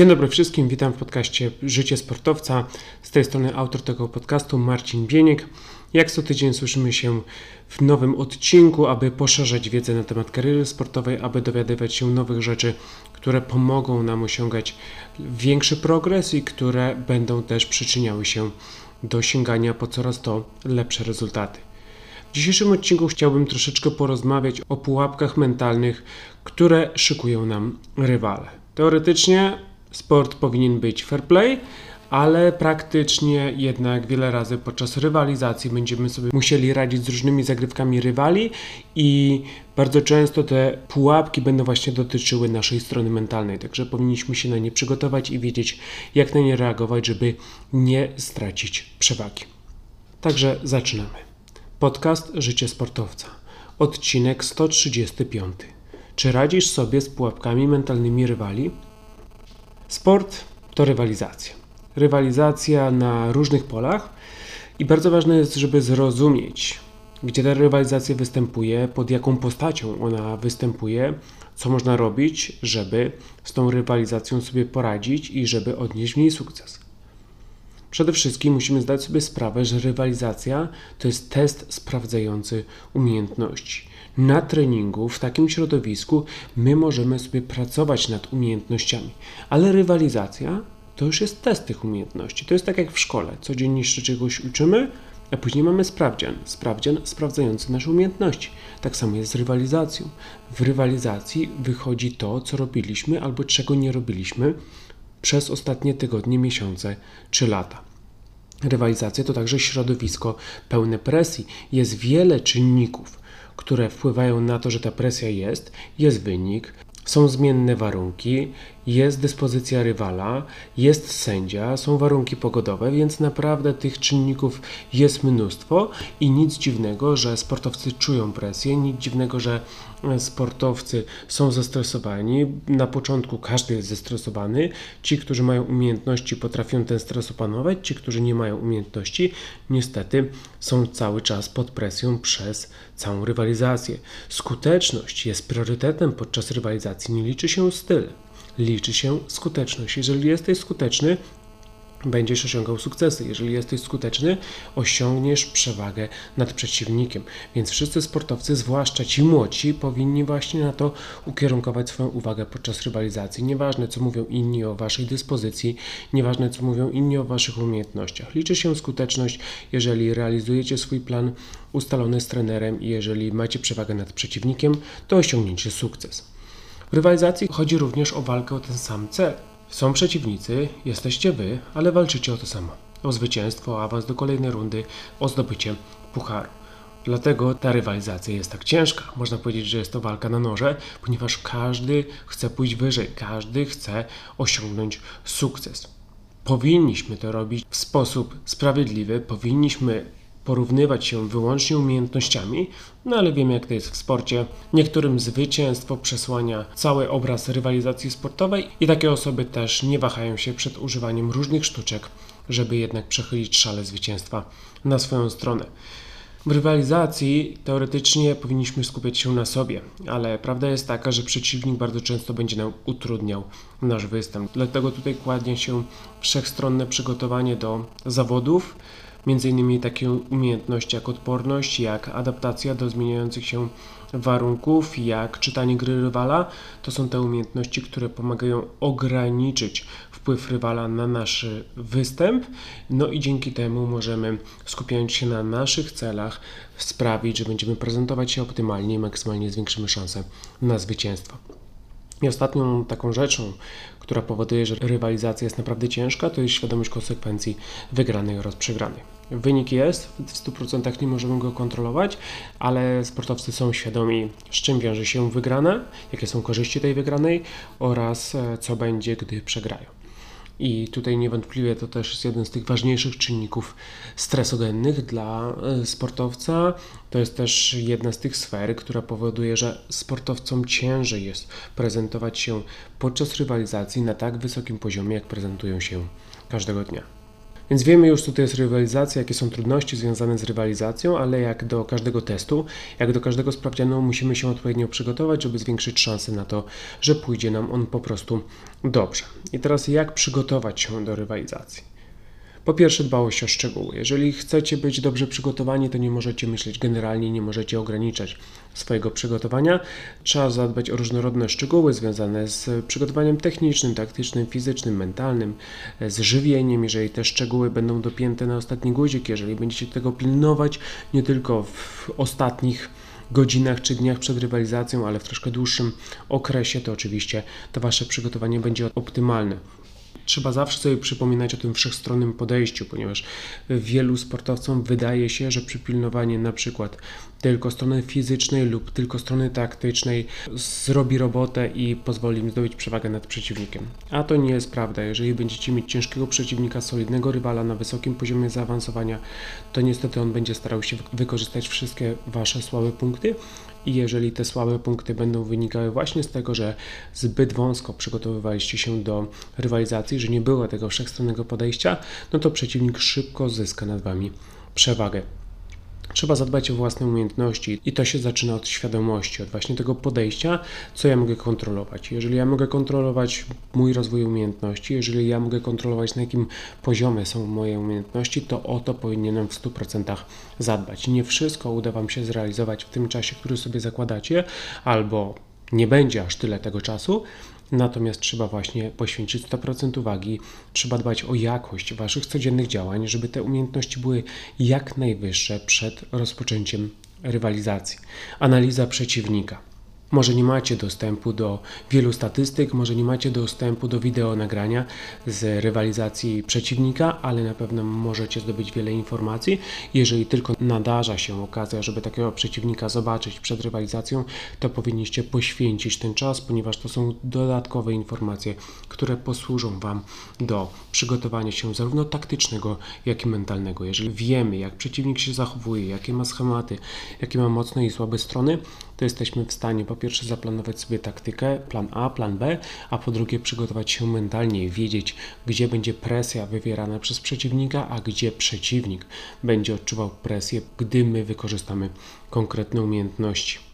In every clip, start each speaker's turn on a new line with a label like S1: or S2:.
S1: Dzień dobry wszystkim, witam w podcaście Życie Sportowca. Z tej strony autor tego podcastu Marcin Bieniek. Jak co tydzień słyszymy się w nowym odcinku, aby poszerzać wiedzę na temat kariery sportowej, aby dowiadywać się nowych rzeczy, które pomogą nam osiągać większy progres i które będą też przyczyniały się do sięgania po coraz to lepsze rezultaty. W dzisiejszym odcinku chciałbym troszeczkę porozmawiać o pułapkach mentalnych, które szykują nam rywale. Teoretycznie sport powinien być fair play, ale praktycznie jednak wiele razy podczas rywalizacji będziemy sobie musieli radzić z różnymi zagrywkami rywali i bardzo często te pułapki będą właśnie dotyczyły naszej strony mentalnej, także powinniśmy się na nie przygotować i wiedzieć, jak na nie reagować, żeby nie stracić przewagi. Także zaczynamy. Podcast Życie Sportowca. Odcinek 135. Czy radzisz sobie z pułapkami mentalnymi rywali? Sport to rywalizacja. Rywalizacja na różnych polach i bardzo ważne jest, żeby zrozumieć, gdzie ta rywalizacja występuje, pod jaką postacią ona występuje, co można robić, żeby z tą rywalizacją sobie poradzić i żeby odnieść w niej sukces. Przede wszystkim musimy zdać sobie sprawę, że rywalizacja to jest test sprawdzający umiejętności na treningu, w takim środowisku, my możemy sobie pracować nad umiejętnościami, ale rywalizacja to już jest test tych umiejętności. To jest tak jak w szkole. Codziennie się czegoś uczymy, a później mamy sprawdzian. Sprawdzian sprawdzający nasze umiejętności. Tak samo jest z rywalizacją. W rywalizacji wychodzi to, co robiliśmy albo czego nie robiliśmy przez ostatnie tygodnie, miesiące czy lata. Rywalizacja to także środowisko pełne presji. Jest wiele czynników, które wpływają na to, że ta presja jest, jest wynik, są zmienne warunki, jest dyspozycja rywala, jest sędzia, są warunki pogodowe, więc naprawdę tych czynników jest mnóstwo i nic dziwnego, że sportowcy czują presję, nic dziwnego, że sportowcy są zestresowani. Na początku każdy jest zestresowany. Ci, którzy mają umiejętności, potrafią ten stres opanować, ci, którzy nie mają umiejętności, niestety są cały czas pod presją przez całą rywalizację. Skuteczność jest priorytetem podczas rywalizacji, nie liczy się styl liczy się skuteczność. Jeżeli jesteś skuteczny, będziesz osiągał sukcesy. Jeżeli jesteś skuteczny, osiągniesz przewagę nad przeciwnikiem. Więc wszyscy sportowcy, zwłaszcza ci młodsi, powinni właśnie na to ukierunkować swoją uwagę podczas rywalizacji. Nieważne, co mówią inni o waszej dyspozycji, nieważne, co mówią inni o waszych umiejętnościach. Liczy się skuteczność, jeżeli realizujecie swój plan ustalony z trenerem i jeżeli macie przewagę nad przeciwnikiem, to osiągnięcie sukces. W rywalizacji chodzi również o walkę o ten sam cel. Są przeciwnicy, jesteście wy, ale walczycie o to samo. O zwycięstwo, o awans do kolejnej rundy, o zdobycie pucharu. Dlatego ta rywalizacja jest tak ciężka. Można powiedzieć, że jest to walka na noże, ponieważ każdy chce pójść wyżej, każdy chce osiągnąć sukces. Powinniśmy to robić w sposób sprawiedliwy, powinniśmy porównywać się wyłącznie umiejętnościami, no ale wiemy jak to jest w sporcie. Niektórym zwycięstwo przesłania cały obraz rywalizacji sportowej i takie osoby też nie wahają się przed używaniem różnych sztuczek, żeby jednak przechylić szale zwycięstwa na swoją stronę. W rywalizacji teoretycznie powinniśmy skupiać się na sobie, ale prawda jest taka, że przeciwnik bardzo często będzie nam utrudniał nasz występ. Dlatego tutaj kładnie się wszechstronne przygotowanie do zawodów, Innymi takie umiejętności jak odporność, jak adaptacja do zmieniających się warunków, jak czytanie gry rywala. To są te umiejętności, które pomagają ograniczyć wpływ rywala na nasz występ. No i dzięki temu możemy, skupiając się na naszych celach, sprawić, że będziemy prezentować się optymalnie i maksymalnie zwiększymy szanse na zwycięstwo. I ostatnią taką rzeczą, która powoduje, że rywalizacja jest naprawdę ciężka, to jest świadomość konsekwencji wygranej oraz przegranej. Wynik jest, w 100% nie możemy go kontrolować, ale sportowcy są świadomi, z czym wiąże się wygrana, jakie są korzyści tej wygranej oraz e, co będzie, gdy przegrają. I tutaj niewątpliwie to też jest jeden z tych ważniejszych czynników stresogennych dla e, sportowca. To jest też jedna z tych sfer, która powoduje, że sportowcom ciężej jest prezentować się podczas rywalizacji na tak wysokim poziomie, jak prezentują się każdego dnia. Więc wiemy już, co to jest rywalizacja, jakie są trudności związane z rywalizacją, ale jak do każdego testu, jak do każdego sprawdzianu, musimy się odpowiednio przygotować, żeby zwiększyć szanse na to, że pójdzie nam on po prostu dobrze. I teraz, jak przygotować się do rywalizacji? Po pierwsze, dbałość o szczegóły. Jeżeli chcecie być dobrze przygotowani, to nie możecie myśleć generalnie, nie możecie ograniczać swojego przygotowania. Trzeba zadbać o różnorodne szczegóły związane z przygotowaniem technicznym, taktycznym, fizycznym, mentalnym, z żywieniem. Jeżeli te szczegóły będą dopięte na ostatni guzik, jeżeli będziecie tego pilnować nie tylko w ostatnich godzinach czy dniach przed rywalizacją, ale w troszkę dłuższym okresie, to oczywiście to Wasze przygotowanie będzie optymalne. Trzeba zawsze sobie przypominać o tym wszechstronnym podejściu, ponieważ wielu sportowcom wydaje się, że przypilnowanie na przykład tylko strony fizycznej lub tylko strony taktycznej zrobi robotę i pozwoli im zdobyć przewagę nad przeciwnikiem. A to nie jest prawda. Jeżeli będziecie mieć ciężkiego przeciwnika, solidnego rywala na wysokim poziomie zaawansowania, to niestety on będzie starał się wykorzystać wszystkie wasze słabe punkty, i jeżeli te słabe punkty będą wynikały właśnie z tego, że zbyt wąsko przygotowywaliście się do rywalizacji, że nie było tego wszechstronnego podejścia, no to przeciwnik szybko zyska nad wami przewagę. Trzeba zadbać o własne umiejętności i to się zaczyna od świadomości, od właśnie tego podejścia, co ja mogę kontrolować. Jeżeli ja mogę kontrolować mój rozwój umiejętności, jeżeli ja mogę kontrolować na jakim poziomie są moje umiejętności, to o to powinienem w 100% zadbać. Nie wszystko uda Wam się zrealizować w tym czasie, który sobie zakładacie, albo nie będzie aż tyle tego czasu, Natomiast trzeba właśnie poświęcić 100% uwagi, trzeba dbać o jakość Waszych codziennych działań, żeby te umiejętności były jak najwyższe przed rozpoczęciem rywalizacji. Analiza przeciwnika. Może nie macie dostępu do wielu statystyk, może nie macie dostępu do wideo nagrania z rywalizacji przeciwnika, ale na pewno możecie zdobyć wiele informacji. Jeżeli tylko nadarza się okazja, żeby takiego przeciwnika zobaczyć przed rywalizacją, to powinniście poświęcić ten czas, ponieważ to są dodatkowe informacje, które posłużą Wam do przygotowania się zarówno taktycznego, jak i mentalnego. Jeżeli wiemy, jak przeciwnik się zachowuje, jakie ma schematy, jakie ma mocne i słabe strony, to jesteśmy w stanie po pierwsze zaplanować sobie taktykę, plan A, plan B, a po drugie przygotować się mentalnie, wiedzieć, gdzie będzie presja wywierana przez przeciwnika, a gdzie przeciwnik będzie odczuwał presję, gdy my wykorzystamy konkretne umiejętności.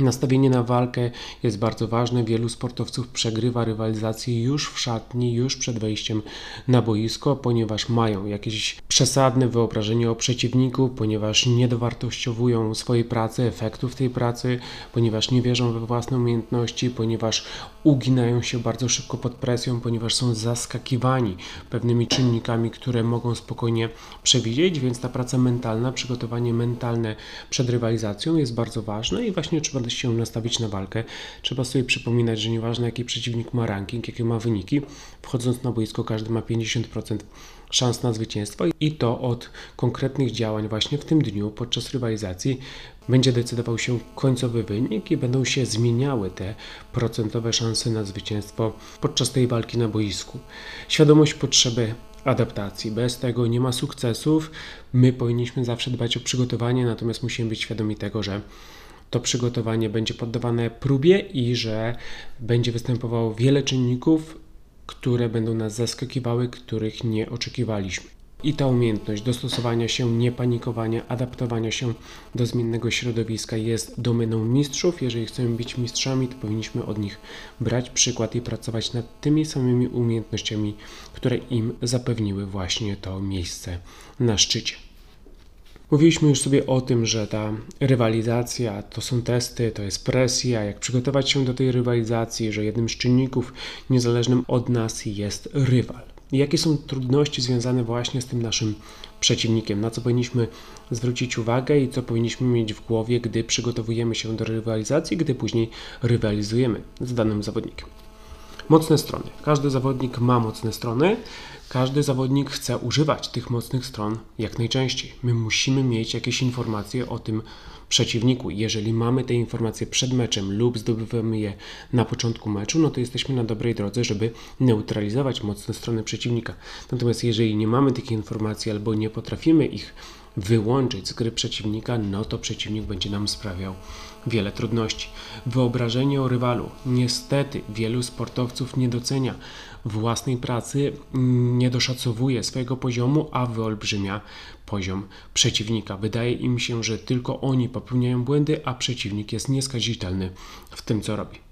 S1: Nastawienie na walkę jest bardzo ważne. Wielu sportowców przegrywa rywalizację już w szatni, już przed wejściem na boisko, ponieważ mają jakieś przesadne wyobrażenie o przeciwniku, ponieważ nie dowartościowują swojej pracy, efektów tej pracy, ponieważ nie wierzą we własne umiejętności, ponieważ uginają się bardzo szybko pod presją, ponieważ są zaskakiwani pewnymi czynnikami, które mogą spokojnie przewidzieć, więc ta praca mentalna, przygotowanie mentalne przed rywalizacją jest bardzo ważne i właśnie trzeba się nastawić na walkę. Trzeba sobie przypominać, że nieważne jaki przeciwnik ma ranking, jakie ma wyniki, wchodząc na boisko każdy ma 50% szans na zwycięstwo i to od konkretnych działań właśnie w tym dniu podczas rywalizacji będzie decydował się końcowy wynik i będą się zmieniały te procentowe szanse na zwycięstwo podczas tej walki na boisku. Świadomość potrzeby adaptacji. Bez tego nie ma sukcesów. My powinniśmy zawsze dbać o przygotowanie, natomiast musimy być świadomi tego, że to przygotowanie będzie poddawane próbie i że będzie występowało wiele czynników, które będą nas zaskakiwały, których nie oczekiwaliśmy. I ta umiejętność dostosowania się, nie panikowania, adaptowania się do zmiennego środowiska jest domeną mistrzów. Jeżeli chcemy być mistrzami, to powinniśmy od nich brać przykład i pracować nad tymi samymi umiejętnościami, które im zapewniły właśnie to miejsce na szczycie. Mówiliśmy już sobie o tym, że ta rywalizacja to są testy, to jest presja, jak przygotować się do tej rywalizacji, że jednym z czynników niezależnym od nas jest rywal. Jakie są trudności związane właśnie z tym naszym przeciwnikiem, na co powinniśmy zwrócić uwagę i co powinniśmy mieć w głowie, gdy przygotowujemy się do rywalizacji, gdy później rywalizujemy z danym zawodnikiem. Mocne strony. Każdy zawodnik ma mocne strony. Każdy zawodnik chce używać tych mocnych stron jak najczęściej. My musimy mieć jakieś informacje o tym przeciwniku. Jeżeli mamy te informacje przed meczem lub zdobywamy je na początku meczu, no to jesteśmy na dobrej drodze, żeby neutralizować mocne strony przeciwnika. Natomiast jeżeli nie mamy tych informacji albo nie potrafimy ich wyłączyć z gry przeciwnika, no to przeciwnik będzie nam sprawiał wiele trudności. Wyobrażenie o rywalu. Niestety wielu sportowców nie docenia własnej pracy, nie doszacowuje swojego poziomu, a wyolbrzymia poziom przeciwnika. Wydaje im się, że tylko oni popełniają błędy, a przeciwnik jest nieskazitelny w tym, co robi.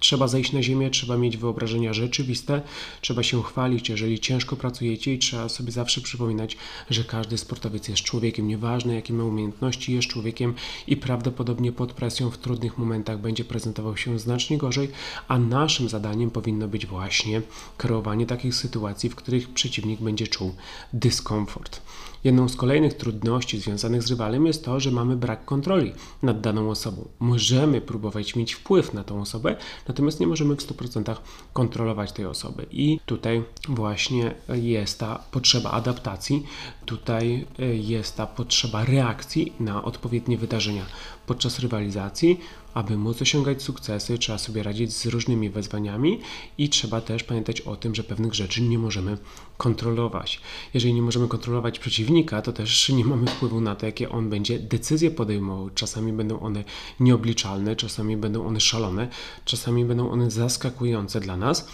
S1: Trzeba zejść na ziemię, trzeba mieć wyobrażenia rzeczywiste, trzeba się chwalić, jeżeli ciężko pracujecie i trzeba sobie zawsze przypominać, że każdy sportowiec jest człowiekiem, nieważne jakie ma umiejętności, jest człowiekiem i prawdopodobnie pod presją w trudnych momentach będzie prezentował się znacznie gorzej, a naszym zadaniem powinno być właśnie kreowanie takich sytuacji, w których przeciwnik będzie czuł dyskomfort. Jedną z kolejnych trudności związanych z rywalem jest to, że mamy brak kontroli nad daną osobą. Możemy próbować mieć wpływ na tą osobę, natomiast nie możemy w 100% kontrolować tej osoby. I tutaj właśnie jest ta potrzeba adaptacji, tutaj e, jest ta potrzeba reakcji na odpowiednie wydarzenia podczas rywalizacji. Aby móc osiągać sukcesy, trzeba sobie radzić z różnymi wyzwaniami i trzeba też pamiętać o tym, że pewnych rzeczy nie możemy kontrolować. Jeżeli nie możemy kontrolować przeciwnika, to też nie mamy wpływu na to, jakie on będzie decyzje podejmował. Czasami będą one nieobliczalne, czasami będą one szalone, czasami będą one zaskakujące dla nas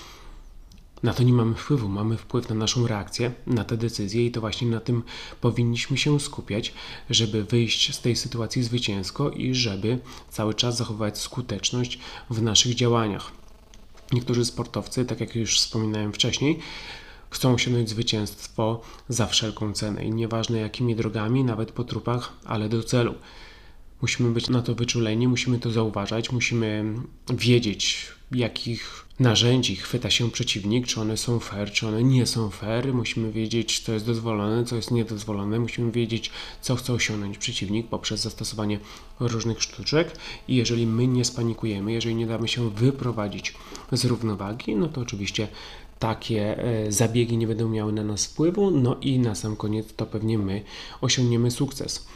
S1: na to nie mamy wpływu, mamy wpływ na naszą reakcję, na te decyzje i to właśnie na tym powinniśmy się skupiać, żeby wyjść z tej sytuacji zwycięsko i żeby cały czas zachować skuteczność w naszych działaniach. Niektórzy sportowcy, tak jak już wspominałem wcześniej, chcą osiągnąć zwycięstwo za wszelką cenę i nieważne jakimi drogami, nawet po trupach, ale do celu. Musimy być na to wyczuleni, musimy to zauważać, musimy wiedzieć, jakich narzędzi chwyta się przeciwnik, czy one są fair, czy one nie są fair. Musimy wiedzieć, co jest dozwolone, co jest niedozwolone. Musimy wiedzieć, co chce osiągnąć przeciwnik poprzez zastosowanie różnych sztuczek. I jeżeli my nie spanikujemy, jeżeli nie damy się wyprowadzić z równowagi, no to oczywiście takie e, zabiegi nie będą miały na nas wpływu. No i na sam koniec to pewnie my osiągniemy sukces.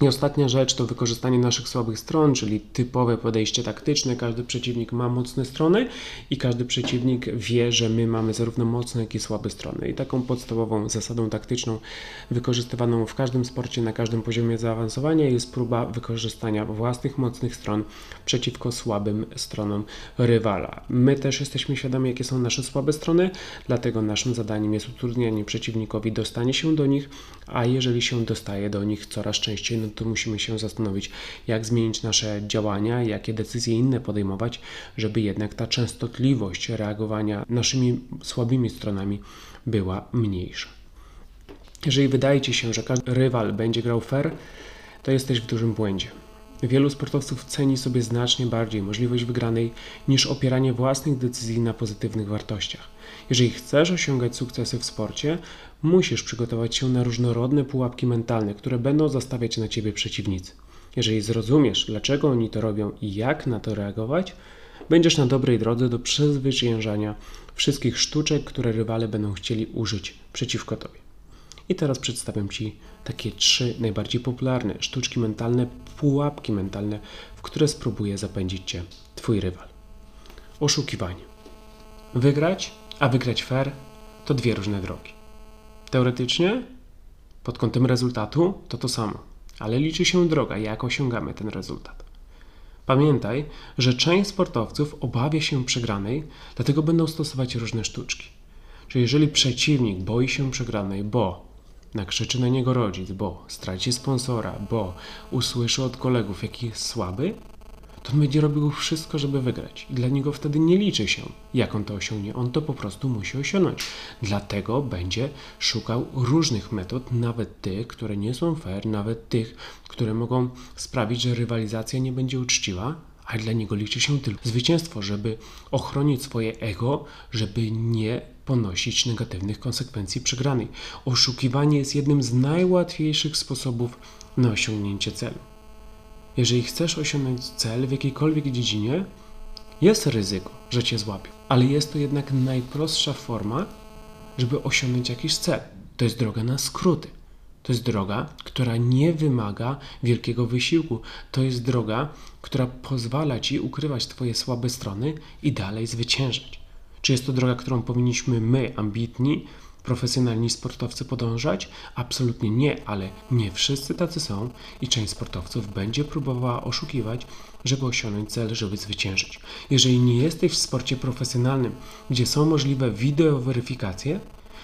S1: I ostatnia rzecz to wykorzystanie naszych słabych stron, czyli typowe podejście taktyczne. Każdy przeciwnik ma mocne strony i każdy przeciwnik wie, że my mamy zarówno mocne, jak i słabe strony. I taką podstawową zasadą taktyczną wykorzystywaną w każdym sporcie na każdym poziomie zaawansowania jest próba wykorzystania własnych mocnych stron przeciwko słabym stronom rywala. My też jesteśmy świadomi, jakie są nasze słabe strony, dlatego naszym zadaniem jest utrudnianie przeciwnikowi dostanie się do nich, a jeżeli się dostaje do nich coraz częściej, no to musimy się zastanowić, jak zmienić nasze działania, jakie decyzje inne podejmować, żeby jednak ta częstotliwość reagowania naszymi słabymi stronami była mniejsza. Jeżeli wydaje Ci się, że każdy rywal będzie grał fair, to jesteś w dużym błędzie. Wielu sportowców ceni sobie znacznie bardziej możliwość wygranej niż opieranie własnych decyzji na pozytywnych wartościach. Jeżeli chcesz osiągać sukcesy w sporcie, musisz przygotować się na różnorodne pułapki mentalne, które będą zastawiać na ciebie przeciwnicy. Jeżeli zrozumiesz, dlaczego oni to robią i jak na to reagować, będziesz na dobrej drodze do przezwyciężania wszystkich sztuczek, które rywale będą chcieli użyć przeciwko tobie. I teraz przedstawiam Ci takie trzy najbardziej popularne sztuczki mentalne, pułapki mentalne, w które spróbuje zapędzić Cię Twój rywal. Oszukiwanie. Wygrać, a wygrać fair to dwie różne drogi. Teoretycznie, pod kątem rezultatu, to to samo, ale liczy się droga, jak osiągamy ten rezultat. Pamiętaj, że część sportowców obawia się przegranej, dlatego będą stosować różne sztuczki. Że jeżeli przeciwnik boi się przegranej, bo nakrzyczy na niego rodzic, bo straci sponsora, bo usłyszy od kolegów, jaki jest słaby, to on będzie robił wszystko, żeby wygrać. I dla niego wtedy nie liczy się, jak on to osiągnie. On to po prostu musi osiągnąć. Dlatego będzie szukał różnych metod, nawet tych, które nie są fair, nawet tych, które mogą sprawić, że rywalizacja nie będzie uczciwa, ale dla niego liczy się tylko zwycięstwo, żeby ochronić swoje ego, żeby nie ponosić negatywnych konsekwencji przegranej. Oszukiwanie jest jednym z najłatwiejszych sposobów na osiągnięcie celu. Jeżeli chcesz osiągnąć cel w jakiejkolwiek dziedzinie, jest ryzyko, że cię złapią, ale jest to jednak najprostsza forma, żeby osiągnąć jakiś cel. To jest droga na skróty. To jest droga, która nie wymaga wielkiego wysiłku. To jest droga, która pozwala ci ukrywać Twoje słabe strony i dalej zwyciężać. Czy jest to droga, którą powinniśmy my, ambitni, profesjonalni sportowcy podążać? Absolutnie nie, ale nie wszyscy tacy są i część sportowców będzie próbowała oszukiwać, żeby osiągnąć cel, żeby zwyciężyć. Jeżeli nie jesteś w sporcie profesjonalnym, gdzie są możliwe wideoweryfikacje,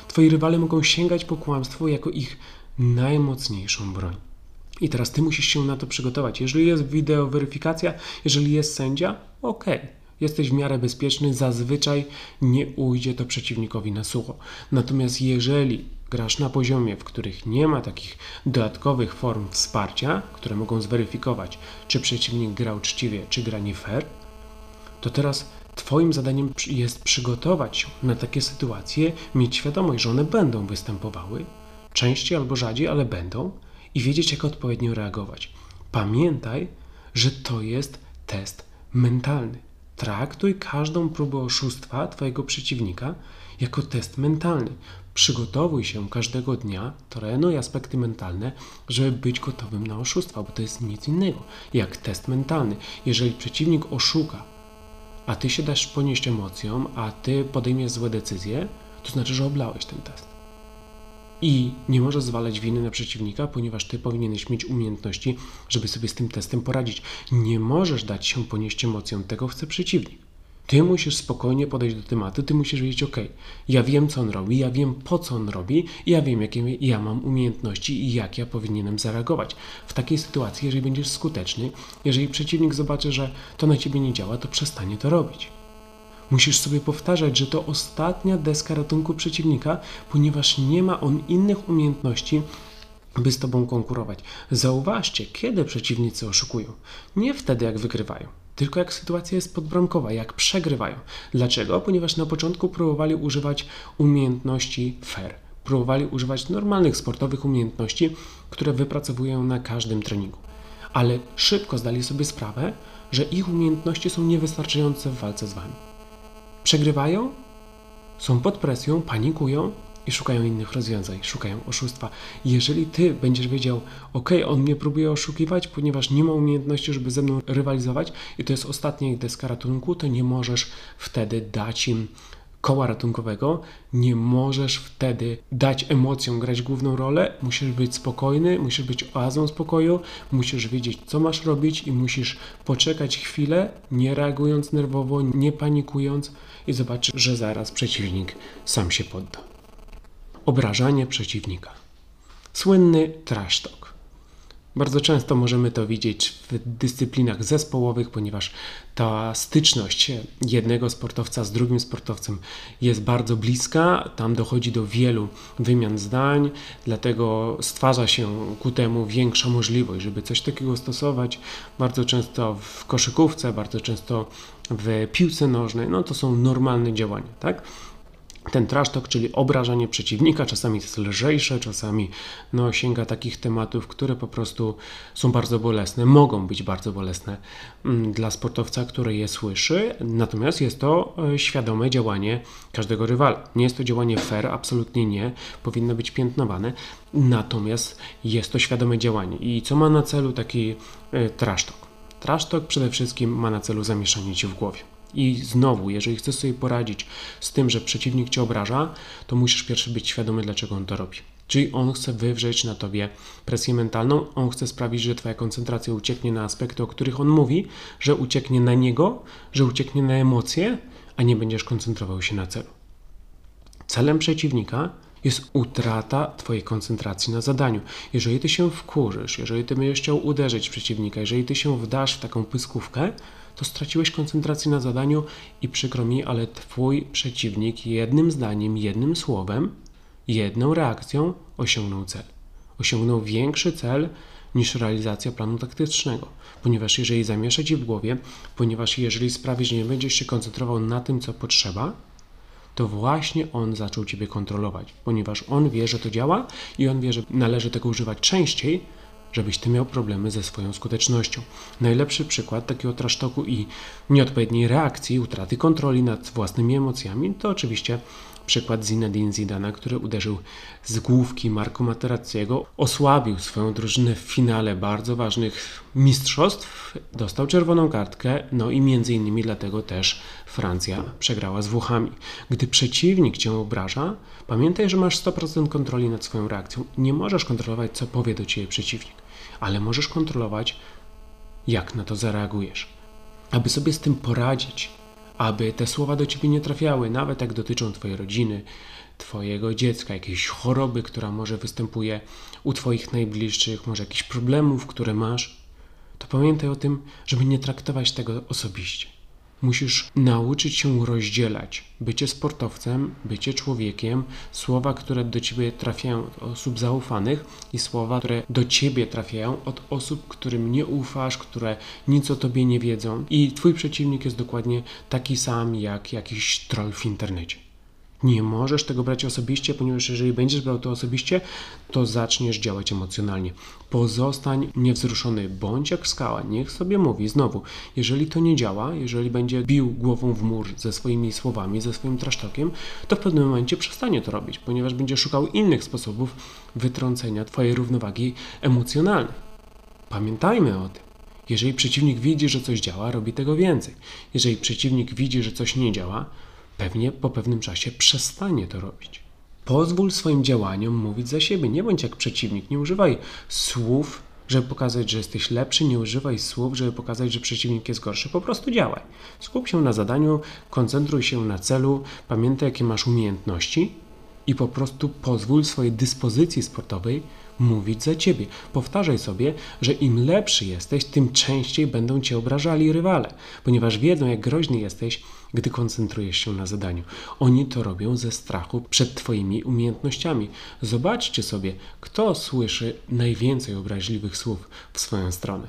S1: twoi rywale mogą sięgać po kłamstwo jako ich najmocniejszą broń. I teraz ty musisz się na to przygotować. Jeżeli jest wideoweryfikacja, jeżeli jest sędzia, ok, jesteś w miarę bezpieczny, zazwyczaj nie ujdzie to przeciwnikowi na sucho. Natomiast jeżeli grasz na poziomie, w których nie ma takich dodatkowych form wsparcia, które mogą zweryfikować, czy przeciwnik gra uczciwie, czy gra nie fair, to teraz Twoim zadaniem jest przygotować się na takie sytuacje, mieć świadomość, że one będą występowały, częściej albo rzadziej, ale będą, i wiedzieć, jak odpowiednio reagować. Pamiętaj, że to jest test mentalny. Traktuj każdą próbę oszustwa Twojego przeciwnika jako test mentalny. Przygotowuj się każdego dnia, trenuj aspekty mentalne, żeby być gotowym na oszustwa, bo to jest nic innego jak test mentalny. Jeżeli przeciwnik oszuka, a ty się dasz ponieść emocjom, a ty podejmiesz złe decyzje, to znaczy, że oblałeś ten test. I nie możesz zwalać winy na przeciwnika, ponieważ ty powinieneś mieć umiejętności, żeby sobie z tym testem poradzić. Nie możesz dać się ponieść emocjom, tego chce przeciwnik. Ty musisz spokojnie podejść do tematu, ty musisz wiedzieć, ok, ja wiem, co on robi, ja wiem, po co on robi, ja wiem, jakie ja mam umiejętności i jak ja powinienem zareagować. W takiej sytuacji, jeżeli będziesz skuteczny, jeżeli przeciwnik zobaczy, że to na ciebie nie działa, to przestanie to robić. Musisz sobie powtarzać, że to ostatnia deska ratunku przeciwnika, ponieważ nie ma on innych umiejętności, by z tobą konkurować. Zauważcie, kiedy przeciwnicy oszukują. Nie wtedy, jak wygrywają, tylko jak sytuacja jest podbramkowa, jak przegrywają. Dlaczego? Ponieważ na początku próbowali używać umiejętności fair. Próbowali używać normalnych sportowych umiejętności, które wypracowują na każdym treningu. Ale szybko zdali sobie sprawę, że ich umiejętności są niewystarczające w walce z wami przegrywają, są pod presją, panikują i szukają innych rozwiązań, szukają oszustwa. Jeżeli ty będziesz wiedział, ok, on mnie próbuje oszukiwać, ponieważ nie ma umiejętności, żeby ze mną rywalizować i to jest ostatnia ich deska ratunku, to nie możesz wtedy dać im koła ratunkowego, nie możesz wtedy dać emocjom grać główną rolę. Musisz być spokojny, musisz być oazą spokoju, musisz wiedzieć, co masz robić i musisz poczekać chwilę, nie reagując nerwowo, nie panikując i zobaczysz, że zaraz przeciwnik sam się podda. Obrażanie przeciwnika. Słynny trash talk. Bardzo często możemy to widzieć w dyscyplinach zespołowych, ponieważ ta styczność jednego sportowca z drugim sportowcem jest bardzo bliska. Tam dochodzi do wielu wymian zdań, dlatego stwarza się ku temu większa możliwość, żeby coś takiego stosować. Bardzo często w koszykówce, bardzo często w piłce nożnej, no to są normalne działania, tak? Ten trash talk, czyli obrażanie przeciwnika, czasami jest lżejsze, czasami no, sięga takich tematów, które po prostu są bardzo bolesne, mogą być bardzo bolesne mm, dla sportowca, który je słyszy, natomiast jest to e, świadome działanie każdego rywala. Nie jest to działanie fair, absolutnie nie, powinno być piętnowane, natomiast jest to świadome działanie. I co ma na celu taki e, trash talk? Trash talk przede wszystkim ma na celu zamieszanie ci w głowie. I znowu, jeżeli chcesz sobie poradzić z tym, że przeciwnik cię obraża, to musisz pierwszy być świadomy, dlaczego on to robi. Czyli on chce wywrzeć na tobie presję mentalną, on chce sprawić, że twoja koncentracja ucieknie na aspekty, o których on mówi, że ucieknie na niego, że ucieknie na emocje, a nie będziesz koncentrował się na celu. Celem przeciwnika jest utrata Twojej koncentracji na zadaniu. Jeżeli Ty się wkurzysz, jeżeli Ty będziesz chciał uderzyć przeciwnika, jeżeli Ty się wdasz w taką pyskówkę, to straciłeś koncentrację na zadaniu i przykro mi, ale Twój przeciwnik jednym zdaniem, jednym słowem, jedną reakcją osiągnął cel. Osiągnął większy cel niż realizacja planu taktycznego, ponieważ jeżeli zamiesza Ci w głowie, ponieważ jeżeli sprawi, że nie będziesz się koncentrował na tym, co potrzeba, to właśnie on zaczął Ciebie kontrolować, ponieważ on wie, że to działa i on wie, że należy tego używać częściej, żebyś Ty miał problemy ze swoją skutecznością. Najlepszy przykład takiego trasztoku i nieodpowiedniej reakcji, utraty kontroli nad własnymi emocjami to oczywiście Przykład Zinedine Zidana, który uderzył z główki Marco Materazziego, osłabił swoją drużynę w finale bardzo ważnych mistrzostw, dostał czerwoną kartkę, no i między innymi dlatego też Francja przegrała z Włochami. Gdy przeciwnik cię obraża, pamiętaj, że masz 100% kontroli nad swoją reakcją. Nie możesz kontrolować, co powie do ciebie przeciwnik, ale możesz kontrolować, jak na to zareagujesz. Aby sobie z tym poradzić, aby te słowa do ciebie nie trafiały, nawet jak dotyczą twojej rodziny, twojego dziecka, jakiejś choroby, która może występuje u twoich najbliższych, może jakichś problemów, które masz, to pamiętaj o tym, żeby nie traktować tego osobiście. Musisz nauczyć się rozdzielać bycie sportowcem, bycie człowiekiem, słowa, które do ciebie trafiają od osób zaufanych i słowa, które do ciebie trafiają od osób, którym nie ufasz, które nic o tobie nie wiedzą. I twój przeciwnik jest dokładnie taki sam jak jakiś troll w internecie. Nie możesz tego brać osobiście, ponieważ jeżeli będziesz brał to osobiście, to zaczniesz działać emocjonalnie. Pozostań niewzruszony, bądź jak skała. Niech sobie mówi znowu, jeżeli to nie działa, jeżeli będzie bił głową w mur ze swoimi słowami, ze swoim trasztokiem, to w pewnym momencie przestanie to robić, ponieważ będzie szukał innych sposobów wytrącenia Twojej równowagi emocjonalnej. Pamiętajmy o tym. Jeżeli przeciwnik widzi, że coś działa, robi tego więcej. Jeżeli przeciwnik widzi, że coś nie działa, pewnie po pewnym czasie przestanie to robić. Pozwól swoim działaniom mówić za siebie. Nie bądź jak przeciwnik. Nie używaj słów, żeby pokazać, że jesteś lepszy. Nie używaj słów, żeby pokazać, że przeciwnik jest gorszy. Po prostu działaj. Skup się na zadaniu, koncentruj się na celu, pamiętaj, jakie masz umiejętności i po prostu pozwól swojej dyspozycji sportowej mówić za ciebie. Powtarzaj sobie, że im lepszy jesteś, tym częściej będą cię obrażali rywale, ponieważ wiedzą, jak groźny jesteś, gdy koncentrujesz się na zadaniu. Oni to robią ze strachu przed Twoimi umiejętnościami. Zobaczcie sobie, kto słyszy najwięcej obraźliwych słów w swoją stronę.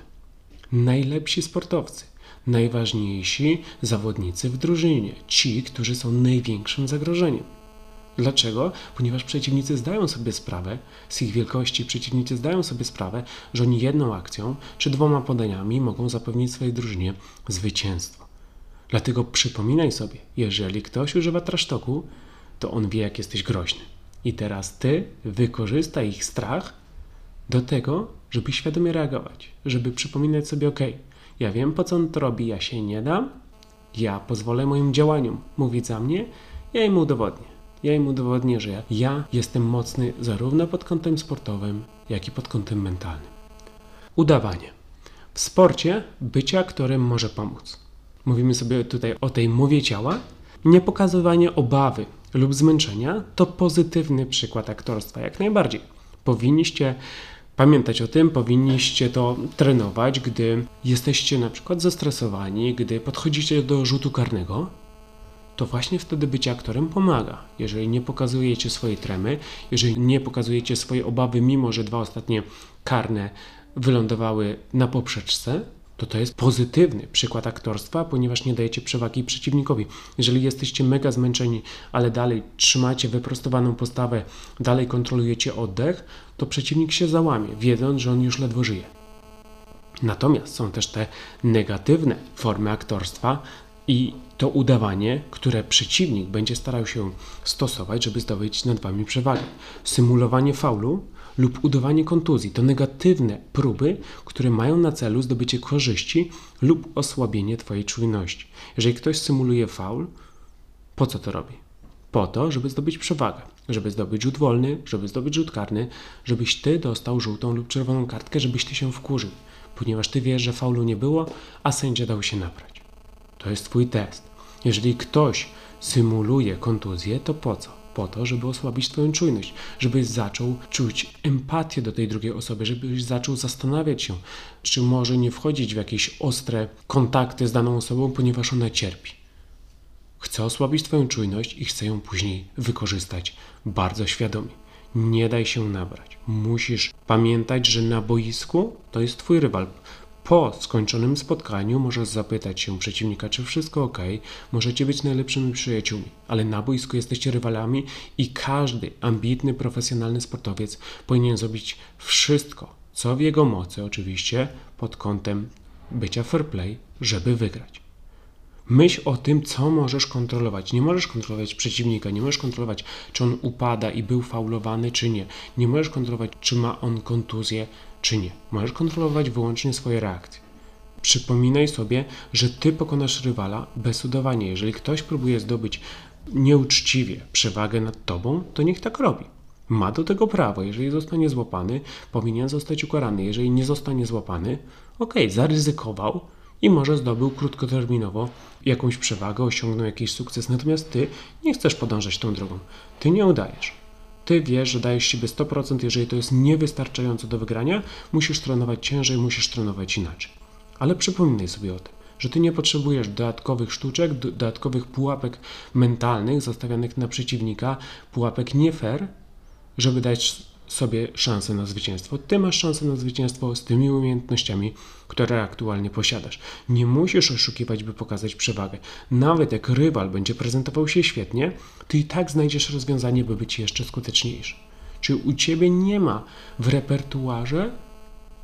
S1: Najlepsi sportowcy, najważniejsi zawodnicy w drużynie, ci, którzy są największym zagrożeniem. Dlaczego? Ponieważ przeciwnicy zdają sobie sprawę z ich wielkości, przeciwnicy zdają sobie sprawę, że oni jedną akcją czy dwoma podaniami mogą zapewnić swojej drużynie zwycięstwo. Dlatego przypominaj sobie, jeżeli ktoś używa trasztoku, to on wie, jak jesteś groźny. I teraz ty wykorzystaj ich strach do tego, żeby świadomie reagować, żeby przypominać sobie, ok, ja wiem po co on to robi, ja się nie dam, ja pozwolę moim działaniom mówić za mnie, ja im udowodnię. Ja im udowodnię, że ja jestem mocny zarówno pod kątem sportowym, jak i pod kątem mentalnym. Udawanie. W sporcie bycie aktorem może pomóc. Mówimy sobie tutaj o tej mowie ciała. Niepokazywanie obawy lub zmęczenia to pozytywny przykład aktorstwa, jak najbardziej. Powinniście pamiętać o tym, powinniście to trenować, gdy jesteście na przykład zestresowani, gdy podchodzicie do rzutu karnego, to właśnie wtedy bycie aktorem pomaga. Jeżeli nie pokazujecie swojej tremy, jeżeli nie pokazujecie swojej obawy, mimo że dwa ostatnie karne wylądowały na poprzeczce, to to jest pozytywny przykład aktorstwa, ponieważ nie dajecie przewagi przeciwnikowi. Jeżeli jesteście mega zmęczeni, ale dalej trzymacie wyprostowaną postawę, dalej kontrolujecie oddech, to przeciwnik się załamie, wiedząc, że on już ledwo żyje. Natomiast są też te negatywne formy aktorstwa, i to udawanie, które przeciwnik będzie starał się stosować, żeby zdobyć nad wami przewagę. Symulowanie faulu lub udawanie kontuzji to negatywne próby, które mają na celu zdobycie korzyści lub osłabienie twojej czujności. Jeżeli ktoś symuluje faul, po co to robi? Po to, żeby zdobyć przewagę, żeby zdobyć rzut wolny, żeby zdobyć rzut karny, żebyś ty dostał żółtą lub czerwoną kartkę, żebyś ty się wkurzył, ponieważ ty wiesz, że faulu nie było, a sędzia dał się nabrać. To jest Twój test. Jeżeli ktoś symuluje kontuzję, to po co? Po to, żeby osłabić Twoją czujność, żebyś zaczął czuć empatię do tej drugiej osoby, żebyś zaczął zastanawiać się, czy może nie wchodzić w jakieś ostre kontakty z daną osobą, ponieważ ona cierpi. Chcę osłabić Twoją czujność i chcę ją później wykorzystać bardzo świadomie. Nie daj się nabrać. Musisz pamiętać, że na boisku to jest Twój rywal. Po skończonym spotkaniu możesz zapytać się przeciwnika, czy wszystko ok, możecie być najlepszymi przyjaciółmi, ale na boisku jesteście rywalami i każdy ambitny, profesjonalny sportowiec powinien zrobić wszystko, co w jego mocy, oczywiście pod kątem bycia fair play, żeby wygrać. Myśl o tym, co możesz kontrolować. Nie możesz kontrolować przeciwnika, nie możesz kontrolować, czy on upada i był faulowany, czy nie. Nie możesz kontrolować, czy ma on kontuzję, czy nie. Możesz kontrolować wyłącznie swoje reakcje. Przypominaj sobie, że ty pokonasz rywala bez udawania. Jeżeli ktoś próbuje zdobyć nieuczciwie przewagę nad tobą, to niech tak robi. Ma do tego prawo. Jeżeli zostanie złapany, powinien zostać ukarany. Jeżeli nie zostanie złapany, ok, zaryzykował i może zdobył krótkoterminowo jakąś przewagę, osiągnął jakiś sukces. Natomiast ty nie chcesz podążać tą drogą. Ty nie udajesz. Ty wiesz, że dajesz siebie 100%, jeżeli to jest niewystarczająco do wygrania, musisz trenować ciężej, musisz trenować inaczej. Ale przypominaj sobie o tym, że ty nie potrzebujesz dodatkowych sztuczek, dodatkowych pułapek mentalnych zastawianych na przeciwnika, pułapek nie fair, żeby dać sobie szansę na zwycięstwo. Ty masz szansę na zwycięstwo z tymi umiejętnościami, które aktualnie posiadasz. Nie musisz oszukiwać, by pokazać przewagę. Nawet jak rywal będzie prezentował się świetnie, ty i tak znajdziesz rozwiązanie, by być jeszcze skuteczniejszy. Czy u ciebie nie ma w repertuarze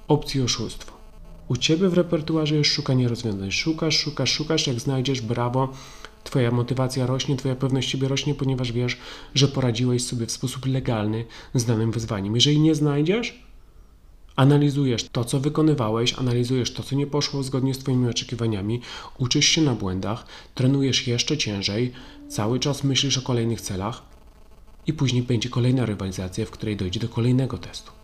S1: opcji oszustwa? U ciebie w repertuarze jest szukanie rozwiązań. Szukasz, szukasz, szukasz, jak znajdziesz, brawo, Twoja motywacja rośnie, Twoja pewność siebie rośnie, ponieważ wiesz, że poradziłeś sobie w sposób legalny z danym wyzwaniem. Jeżeli nie znajdziesz, analizujesz to, co wykonywałeś, analizujesz to, co nie poszło zgodnie z Twoimi oczekiwaniami, uczysz się na błędach, trenujesz jeszcze ciężej, cały czas myślisz o kolejnych celach i później będzie kolejna rywalizacja, w której dojdzie do kolejnego testu.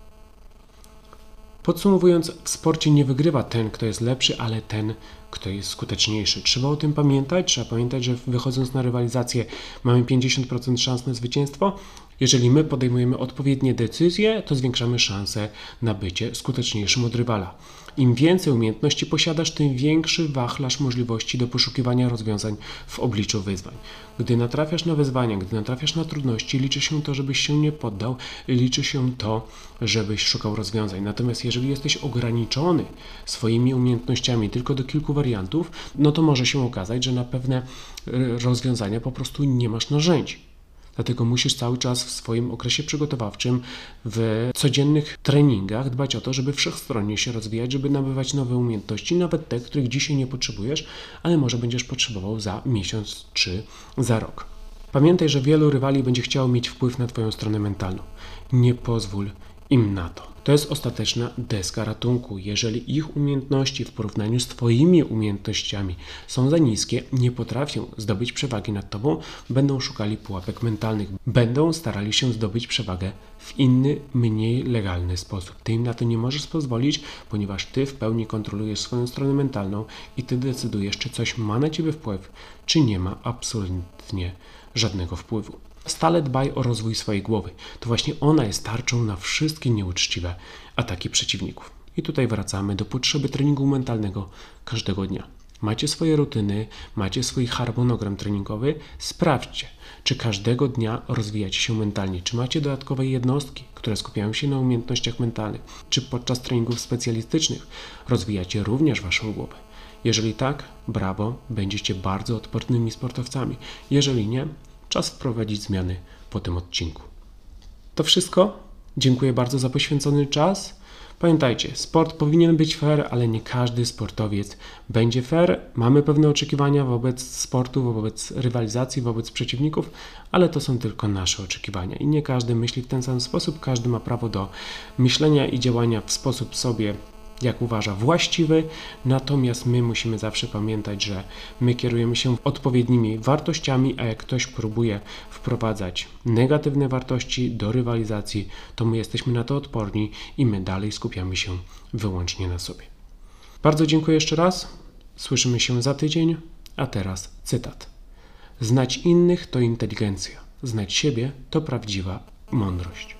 S1: Podsumowując, w sporcie nie wygrywa ten, kto jest lepszy, ale ten, kto jest skuteczniejszy. Trzeba o tym pamiętać. Trzeba pamiętać, że wychodząc na rywalizację mamy 50% szans na zwycięstwo. Jeżeli my podejmujemy odpowiednie decyzje, to zwiększamy szanse na bycie skuteczniejszym od rywala. Im więcej umiejętności posiadasz, tym większy wachlarz możliwości do poszukiwania rozwiązań w obliczu wyzwań. Gdy natrafiasz na wyzwania, gdy natrafiasz na trudności, liczy się to, żebyś się nie poddał, liczy się to, żebyś szukał rozwiązań. Natomiast jeżeli jesteś ograniczony swoimi umiejętnościami tylko do kilku wariantów, no to może się okazać, że na pewne e, rozwiązania po prostu nie masz narzędzi. Dlatego musisz cały czas w swoim okresie przygotowawczym, w codziennych treningach dbać o to, żeby wszechstronnie się rozwijać, żeby nabywać nowe umiejętności, nawet te, których dzisiaj nie potrzebujesz, ale może będziesz potrzebował za miesiąc czy za rok. Pamiętaj, że wielu rywali będzie chciało mieć wpływ na Twoją stronę mentalną. Nie pozwól im na to. To jest ostateczna deska ratunku. Jeżeli ich umiejętności w porównaniu z Twoimi umiejętnościami są za niskie, nie potrafią zdobyć przewagi nad Tobą, będą szukali pułapek mentalnych, będą starali się zdobyć przewagę w inny, mniej legalny sposób. Ty im na to nie możesz pozwolić, ponieważ Ty w pełni kontrolujesz swoją stronę mentalną i Ty decydujesz, czy coś ma na Ciebie wpływ, czy nie ma absolutnie żadnego wpływu. Stale dbaj o rozwój swojej głowy. To właśnie ona jest tarczą na wszystkie nieuczciwe ataki przeciwników. I tutaj wracamy do potrzeby treningu mentalnego każdego dnia. Macie swoje rutyny, macie swój harmonogram treningowy, sprawdźcie, czy każdego dnia rozwijacie się mentalnie, czy macie dodatkowe jednostki, które skupiają się na umiejętnościach mentalnych, czy podczas treningów specjalistycznych rozwijacie również waszą głowę. Jeżeli tak, brawo, będziecie bardzo odpornymi sportowcami. Jeżeli nie, czas wprowadzić zmiany po tym odcinku. To wszystko. Dziękuję bardzo za poświęcony czas. Pamiętajcie, sport powinien być fair, ale nie każdy sportowiec będzie fair. Mamy pewne oczekiwania wobec sportu, wobec rywalizacji, wobec przeciwników, ale to są tylko nasze oczekiwania i nie każdy myśli w ten sam sposób. Każdy ma prawo do myślenia i działania w sposób sobie jak uważa właściwy, natomiast my musimy zawsze pamiętać, że my kierujemy się odpowiednimi wartościami, a jak ktoś próbuje wprowadzać negatywne wartości do rywalizacji, to my jesteśmy na to odporni i my dalej skupiamy się wyłącznie na sobie. Bardzo dziękuję jeszcze raz. Słyszymy się za tydzień, a teraz cytat. Znać innych to inteligencja, znać siebie to prawdziwa mądrość.